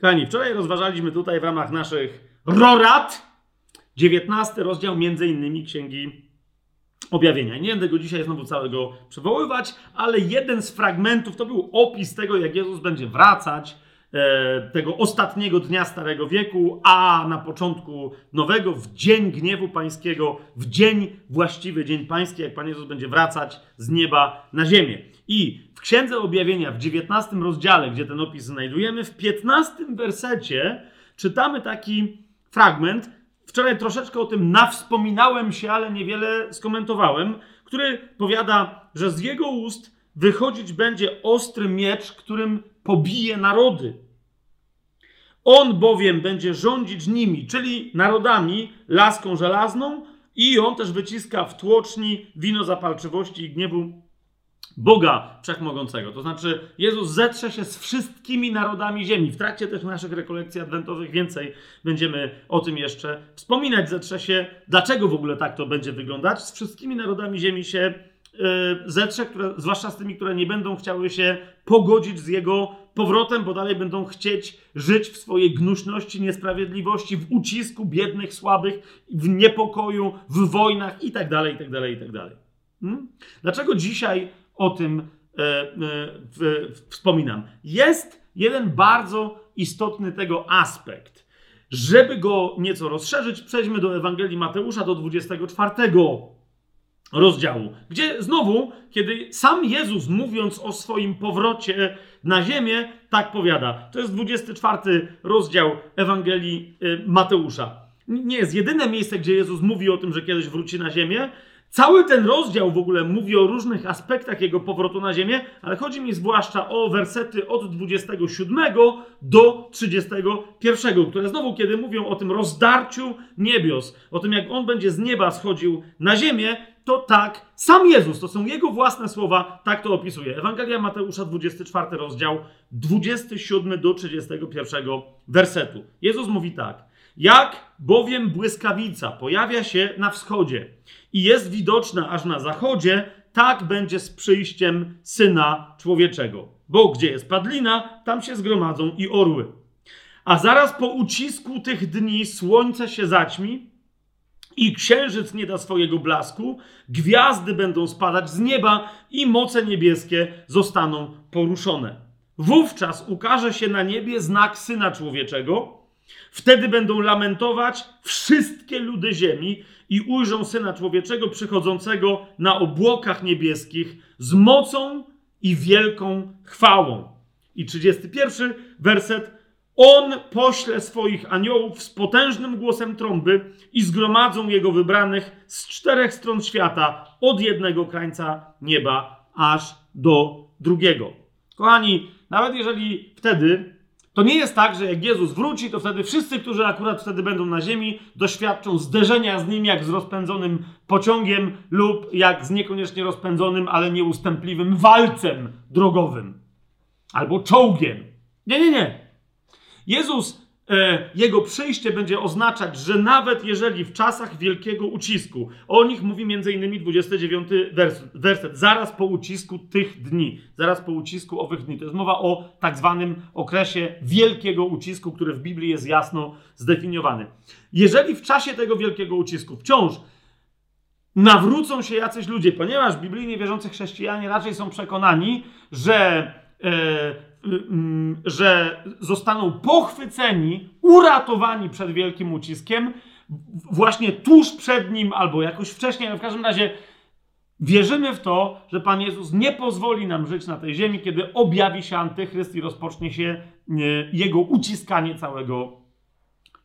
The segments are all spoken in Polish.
Kochani, wczoraj rozważaliśmy tutaj w ramach naszych rorat 19 rozdział między innymi Księgi Objawienia. Nie będę go dzisiaj znowu całego przywoływać, ale jeden z fragmentów to był opis tego, jak Jezus będzie wracać, tego ostatniego dnia Starego Wieku, a na początku nowego, w dzień gniewu pańskiego, w dzień właściwy, dzień pański, jak Pan Jezus będzie wracać z nieba na ziemię. I w Księdze Objawienia, w 19 rozdziale, gdzie ten opis znajdujemy, w 15 wersecie czytamy taki fragment. Wczoraj troszeczkę o tym nawspominałem się, ale niewiele skomentowałem, który powiada, że z jego ust wychodzić będzie ostry miecz, którym pobije narody. On bowiem będzie rządzić nimi, czyli narodami, laską żelazną, i on też wyciska w tłoczni wino zapalczywości i gniewu Boga Wszechmogącego. To znaczy, Jezus zetrze się z wszystkimi narodami ziemi. W trakcie też naszych rekolekcji adwentowych więcej będziemy o tym jeszcze wspominać. Zetrze się, dlaczego w ogóle tak to będzie wyglądać. Z wszystkimi narodami ziemi się zetrze, które, zwłaszcza z tymi, które nie będą chciały się pogodzić z Jego powrotem, bo dalej będą chcieć żyć w swojej gnuśności, niesprawiedliwości, w ucisku biednych, słabych, w niepokoju, w wojnach itd., itd., itd. Hmm? Dlaczego dzisiaj o tym e, e, w, wspominam. Jest jeden bardzo istotny tego aspekt. Żeby go nieco rozszerzyć, przejdźmy do Ewangelii Mateusza, do 24 rozdziału, gdzie znowu, kiedy sam Jezus mówiąc o swoim powrocie na ziemię, tak powiada. To jest 24 rozdział Ewangelii e, Mateusza. Nie jest jedyne miejsce, gdzie Jezus mówi o tym, że kiedyś wróci na ziemię, Cały ten rozdział w ogóle mówi o różnych aspektach jego powrotu na ziemię, ale chodzi mi zwłaszcza o wersety od 27 do 31, które znowu, kiedy mówią o tym rozdarciu niebios, o tym jak on będzie z nieba schodził na ziemię, to tak, sam Jezus, to są jego własne słowa, tak to opisuje. Ewangelia Mateusza, 24 rozdział, 27 do 31 wersetu. Jezus mówi tak. Jak bowiem błyskawica pojawia się na wschodzie i jest widoczna aż na zachodzie, tak będzie z przyjściem syna człowieczego. Bo gdzie jest padlina, tam się zgromadzą i orły. A zaraz po ucisku tych dni słońce się zaćmi i księżyc nie da swojego blasku, gwiazdy będą spadać z nieba i moce niebieskie zostaną poruszone. Wówczas ukaże się na niebie znak syna człowieczego Wtedy będą lamentować wszystkie ludy ziemi i ujrzą Syna Człowieczego przychodzącego na obłokach niebieskich z mocą i wielką chwałą. I 31 werset. On pośle swoich aniołów z potężnym głosem trąby i zgromadzą jego wybranych z czterech stron świata, od jednego krańca nieba aż do drugiego. Kochani, nawet jeżeli wtedy to nie jest tak, że jak Jezus wróci, to wtedy wszyscy, którzy akurat wtedy będą na ziemi, doświadczą zderzenia z nim jak z rozpędzonym pociągiem lub jak z niekoniecznie rozpędzonym, ale nieustępliwym walcem drogowym albo czołgiem. Nie, nie, nie. Jezus E, jego przyjście będzie oznaczać, że nawet jeżeli w czasach wielkiego ucisku, o nich mówi m.in. 29 werset, werset, zaraz po ucisku tych dni, zaraz po ucisku owych dni, to jest mowa o tak zwanym okresie wielkiego ucisku, który w Biblii jest jasno zdefiniowany. Jeżeli w czasie tego wielkiego ucisku wciąż nawrócą się jacyś ludzie, ponieważ biblijnie wierzący chrześcijanie raczej są przekonani, że e, że zostaną pochwyceni, uratowani przed wielkim uciskiem, właśnie tuż przed nim albo jakoś wcześniej, ale w każdym razie wierzymy w to, że Pan Jezus nie pozwoli nam żyć na tej ziemi, kiedy objawi się Antychryst i rozpocznie się y, jego uciskanie całego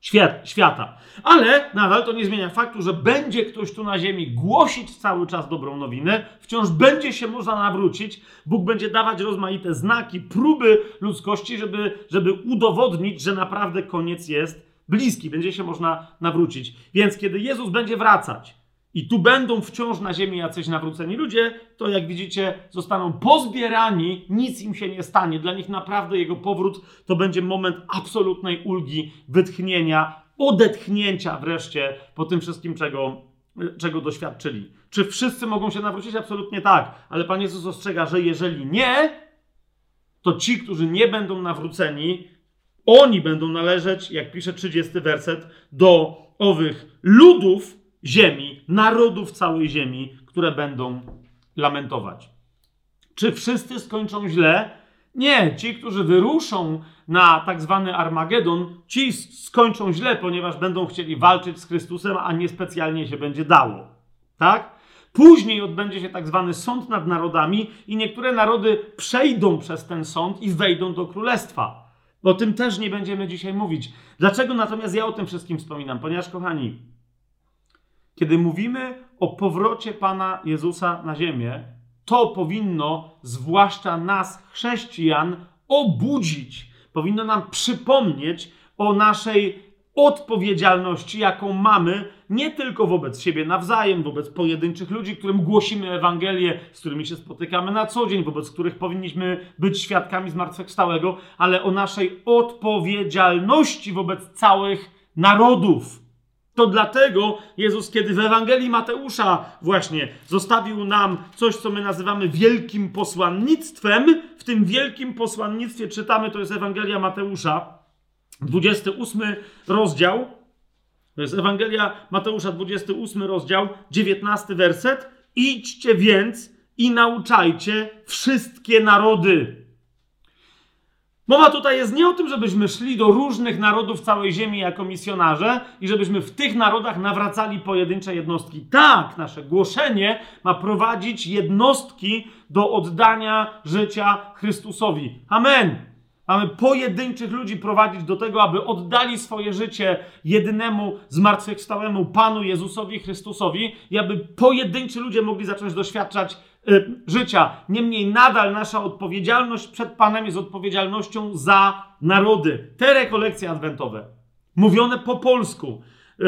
świat, świata. Ale nadal to nie zmienia faktu, że będzie ktoś tu na ziemi głosić cały czas dobrą nowinę, wciąż będzie się można nawrócić, Bóg będzie dawać rozmaite znaki, próby ludzkości, żeby, żeby udowodnić, że naprawdę koniec jest bliski, będzie się można nawrócić. Więc kiedy Jezus będzie wracać, i tu będą wciąż na ziemi jacyś nawróceni ludzie, to jak widzicie, zostaną pozbierani, nic im się nie stanie. Dla nich naprawdę jego powrót to będzie moment absolutnej ulgi, wytchnienia, odetchnięcia wreszcie po tym wszystkim, czego, czego doświadczyli. Czy wszyscy mogą się nawrócić? Absolutnie tak, ale Pan Jezus ostrzega, że jeżeli nie, to ci, którzy nie będą nawróceni, Oni będą należeć, jak pisze 30 werset, do owych ludów ziemi, narodów całej ziemi, które będą lamentować. Czy wszyscy skończą źle? Nie, ci, którzy wyruszą na tak zwany Armagedon, ci skończą źle, ponieważ będą chcieli walczyć z Chrystusem, a nie specjalnie się będzie dało. Tak? Później odbędzie się tak zwany sąd nad narodami i niektóre narody przejdą przez ten sąd i wejdą do królestwa. O tym też nie będziemy dzisiaj mówić. Dlaczego natomiast ja o tym wszystkim wspominam? Ponieważ, kochani, kiedy mówimy o powrocie Pana Jezusa na ziemię, to powinno zwłaszcza nas, chrześcijan, obudzić. Powinno nam przypomnieć o naszej odpowiedzialności, jaką mamy nie tylko wobec siebie nawzajem, wobec pojedynczych ludzi, którym głosimy Ewangelię, z którymi się spotykamy na co dzień, wobec których powinniśmy być świadkami zmartwychwstałego, ale o naszej odpowiedzialności wobec całych narodów. To dlatego Jezus, kiedy w Ewangelii Mateusza właśnie zostawił nam coś, co my nazywamy wielkim posłannictwem, w tym wielkim posłannictwie czytamy, to jest Ewangelia Mateusza, 28 rozdział, to jest Ewangelia Mateusza, 28 rozdział, 19 werset. Idźcie więc i nauczajcie wszystkie narody. Mowa tutaj jest nie o tym, żebyśmy szli do różnych narodów całej ziemi jako misjonarze i żebyśmy w tych narodach nawracali pojedyncze jednostki. Tak, nasze głoszenie ma prowadzić jednostki do oddania życia Chrystusowi. Amen. Mamy pojedynczych ludzi prowadzić do tego, aby oddali swoje życie jedynemu zmartwychwstałemu Panu Jezusowi Chrystusowi i aby pojedynczy ludzie mogli zacząć doświadczać y, życia. Niemniej nadal nasza odpowiedzialność przed Panem jest odpowiedzialnością za narody. Te rekolekcje adwentowe, mówione po polsku, y,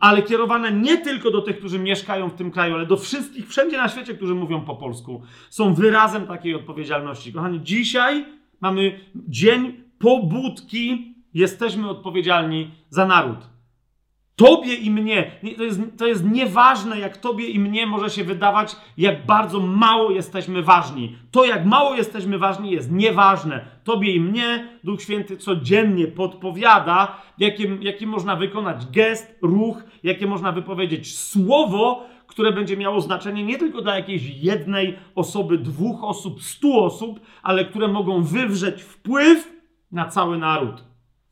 ale kierowane nie tylko do tych, którzy mieszkają w tym kraju, ale do wszystkich wszędzie na świecie, którzy mówią po polsku, są wyrazem takiej odpowiedzialności. Kochani, dzisiaj mamy dzień pobudki, jesteśmy odpowiedzialni za naród. Tobie i mnie, to jest, to jest nieważne, jak Tobie i mnie może się wydawać, jak bardzo mało jesteśmy ważni. To, jak mało jesteśmy ważni, jest nieważne. Tobie i mnie Duch Święty codziennie podpowiada, jaki, jaki można wykonać gest, ruch, jakie można wypowiedzieć słowo, które będzie miało znaczenie nie tylko dla jakiejś jednej osoby, dwóch osób, stu osób, ale które mogą wywrzeć wpływ na cały naród.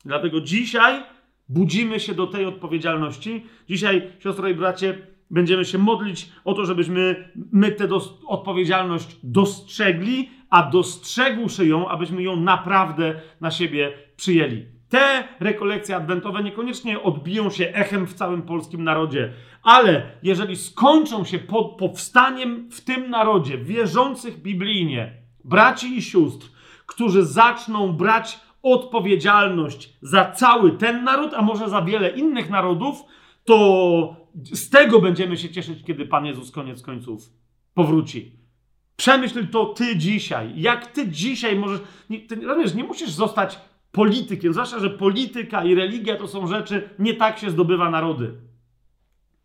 Dlatego dzisiaj budzimy się do tej odpowiedzialności. Dzisiaj, siostro i bracie, będziemy się modlić o to, żebyśmy my tę dos odpowiedzialność dostrzegli, a dostrzegłszy ją, abyśmy ją naprawdę na siebie przyjęli. Te rekolekcje adwentowe niekoniecznie odbiją się echem w całym polskim narodzie, ale jeżeli skończą się pod powstaniem w tym narodzie wierzących biblijnie braci i sióstr, którzy zaczną brać odpowiedzialność za cały ten naród, a może za wiele innych narodów, to z tego będziemy się cieszyć, kiedy Pan Jezus koniec końców powróci. Przemyśl to ty dzisiaj. Jak ty dzisiaj możesz. Nie, ty, rozumiesz, nie musisz zostać politykiem, zwłaszcza, że polityka i religia to są rzeczy, nie tak się zdobywa narody.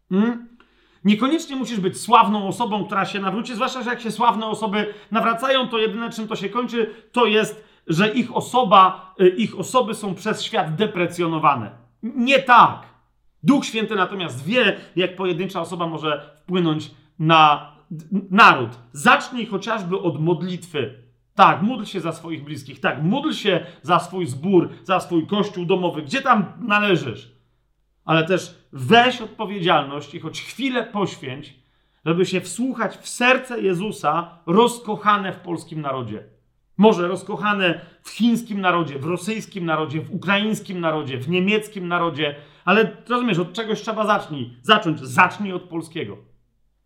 Hmm? Niekoniecznie musisz być sławną osobą, która się nawróci, zwłaszcza, że jak się sławne osoby nawracają, to jedyne czym to się kończy, to jest, że ich osoba, y, ich osoby są przez świat deprecjonowane. Nie tak. Duch Święty natomiast wie, jak pojedyncza osoba może wpłynąć na naród. Zacznij chociażby od modlitwy. Tak, módl się za swoich bliskich. Tak, módl się za swój zbór, za swój kościół domowy, gdzie tam należysz. Ale też weź odpowiedzialność i choć chwilę poświęć, żeby się wsłuchać w serce Jezusa rozkochane w polskim narodzie. Może rozkochane w chińskim narodzie, w rosyjskim narodzie, w ukraińskim narodzie, w niemieckim narodzie, ale rozumiesz, od czegoś trzeba zacznij. zacząć. Zacznij od polskiego.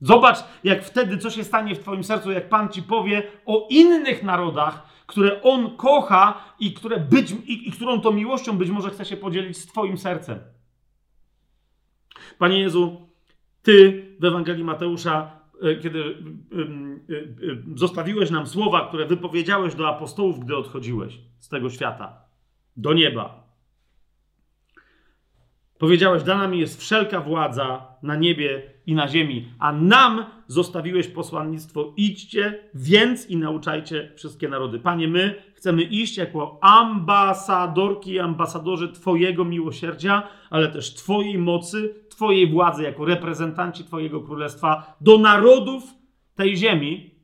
Zobacz, jak wtedy, co się stanie w Twoim sercu, jak Pan Ci powie o innych narodach, które On kocha i, które być, i, i którą to miłością być może chce się podzielić z Twoim sercem. Panie Jezu, Ty w Ewangelii Mateusza, e, kiedy e, e, zostawiłeś nam słowa, które wypowiedziałeś do apostołów, gdy odchodziłeś z tego świata, do nieba. Powiedziałeś, dana mi jest wszelka władza na niebie i na ziemi, a nam zostawiłeś posłannictwo. Idźcie więc i nauczajcie wszystkie narody. Panie, my chcemy iść jako ambasadorki i ambasadorzy Twojego miłosierdzia, ale też Twojej mocy, Twojej władzy, jako reprezentanci Twojego królestwa do narodów tej ziemi,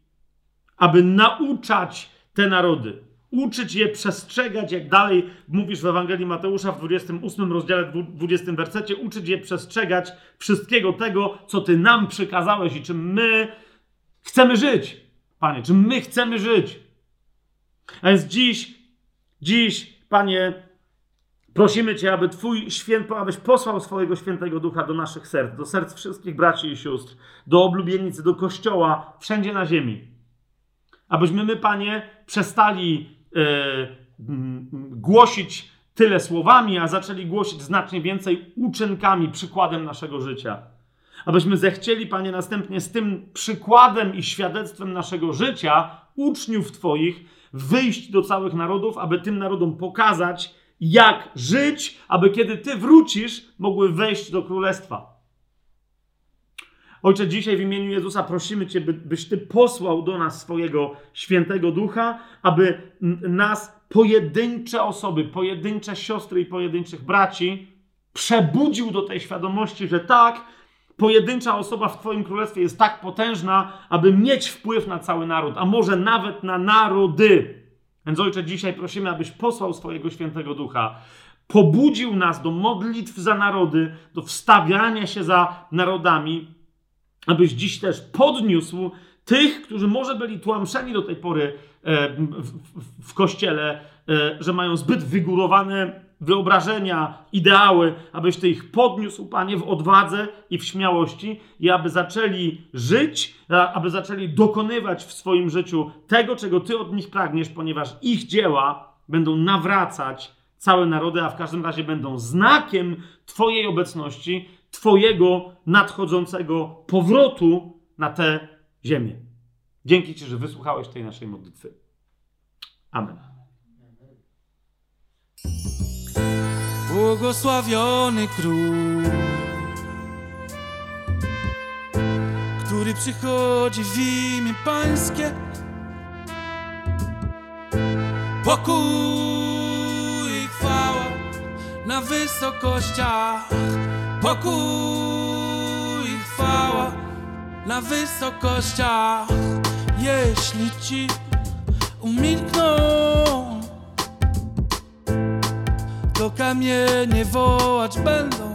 aby nauczać te narody uczyć je przestrzegać, jak dalej mówisz w Ewangelii Mateusza w 28 rozdziale 20 wersecie, uczyć je przestrzegać wszystkiego tego, co Ty nam przykazałeś i czym my chcemy żyć. Panie, czym my chcemy żyć. A więc dziś, dziś, Panie, prosimy Cię, aby Twój święto, abyś posłał swojego świętego ducha do naszych serc, do serc wszystkich braci i sióstr, do oblubienicy, do kościoła, wszędzie na ziemi. Abyśmy my, Panie, przestali E, głosić tyle słowami, a zaczęli głosić znacznie więcej uczynkami, przykładem naszego życia. Abyśmy zechcieli, Panie, następnie z tym przykładem i świadectwem naszego życia, uczniów Twoich, wyjść do całych narodów, aby tym narodom pokazać, jak żyć, aby kiedy Ty wrócisz, mogły wejść do królestwa. Ojcze, dzisiaj w imieniu Jezusa prosimy Cię, by, byś Ty posłał do nas swojego świętego ducha, aby nas pojedyncze osoby, pojedyncze siostry i pojedynczych braci przebudził do tej świadomości, że tak, pojedyncza osoba w Twoim królestwie jest tak potężna, aby mieć wpływ na cały naród, a może nawet na narody. Więc Ojcze, dzisiaj prosimy, abyś posłał swojego świętego ducha pobudził nas do modlitw za narody, do wstawiania się za narodami, abyś dziś też podniósł tych, którzy może byli tłamszeni do tej pory e, w, w, w kościele, e, że mają zbyt wygórowane wyobrażenia, ideały, abyś Ty ich podniósł, Panie, w odwadze i w śmiałości i aby zaczęli żyć, aby zaczęli dokonywać w swoim życiu tego, czego Ty od nich pragniesz, ponieważ ich dzieła będą nawracać całe narody, a w każdym razie będą znakiem Twojej obecności, Twojego nadchodzącego powrotu na tę ziemię. Dzięki Ci, że wysłuchałeś tej naszej modlitwy. Amen. Błogosławiony król, który przychodzi w imię Pańskie. Pokój i chwała na wysokościach Pokój i chwała na wysokościach. Jeśli ci umilkną To kamienie wołać będą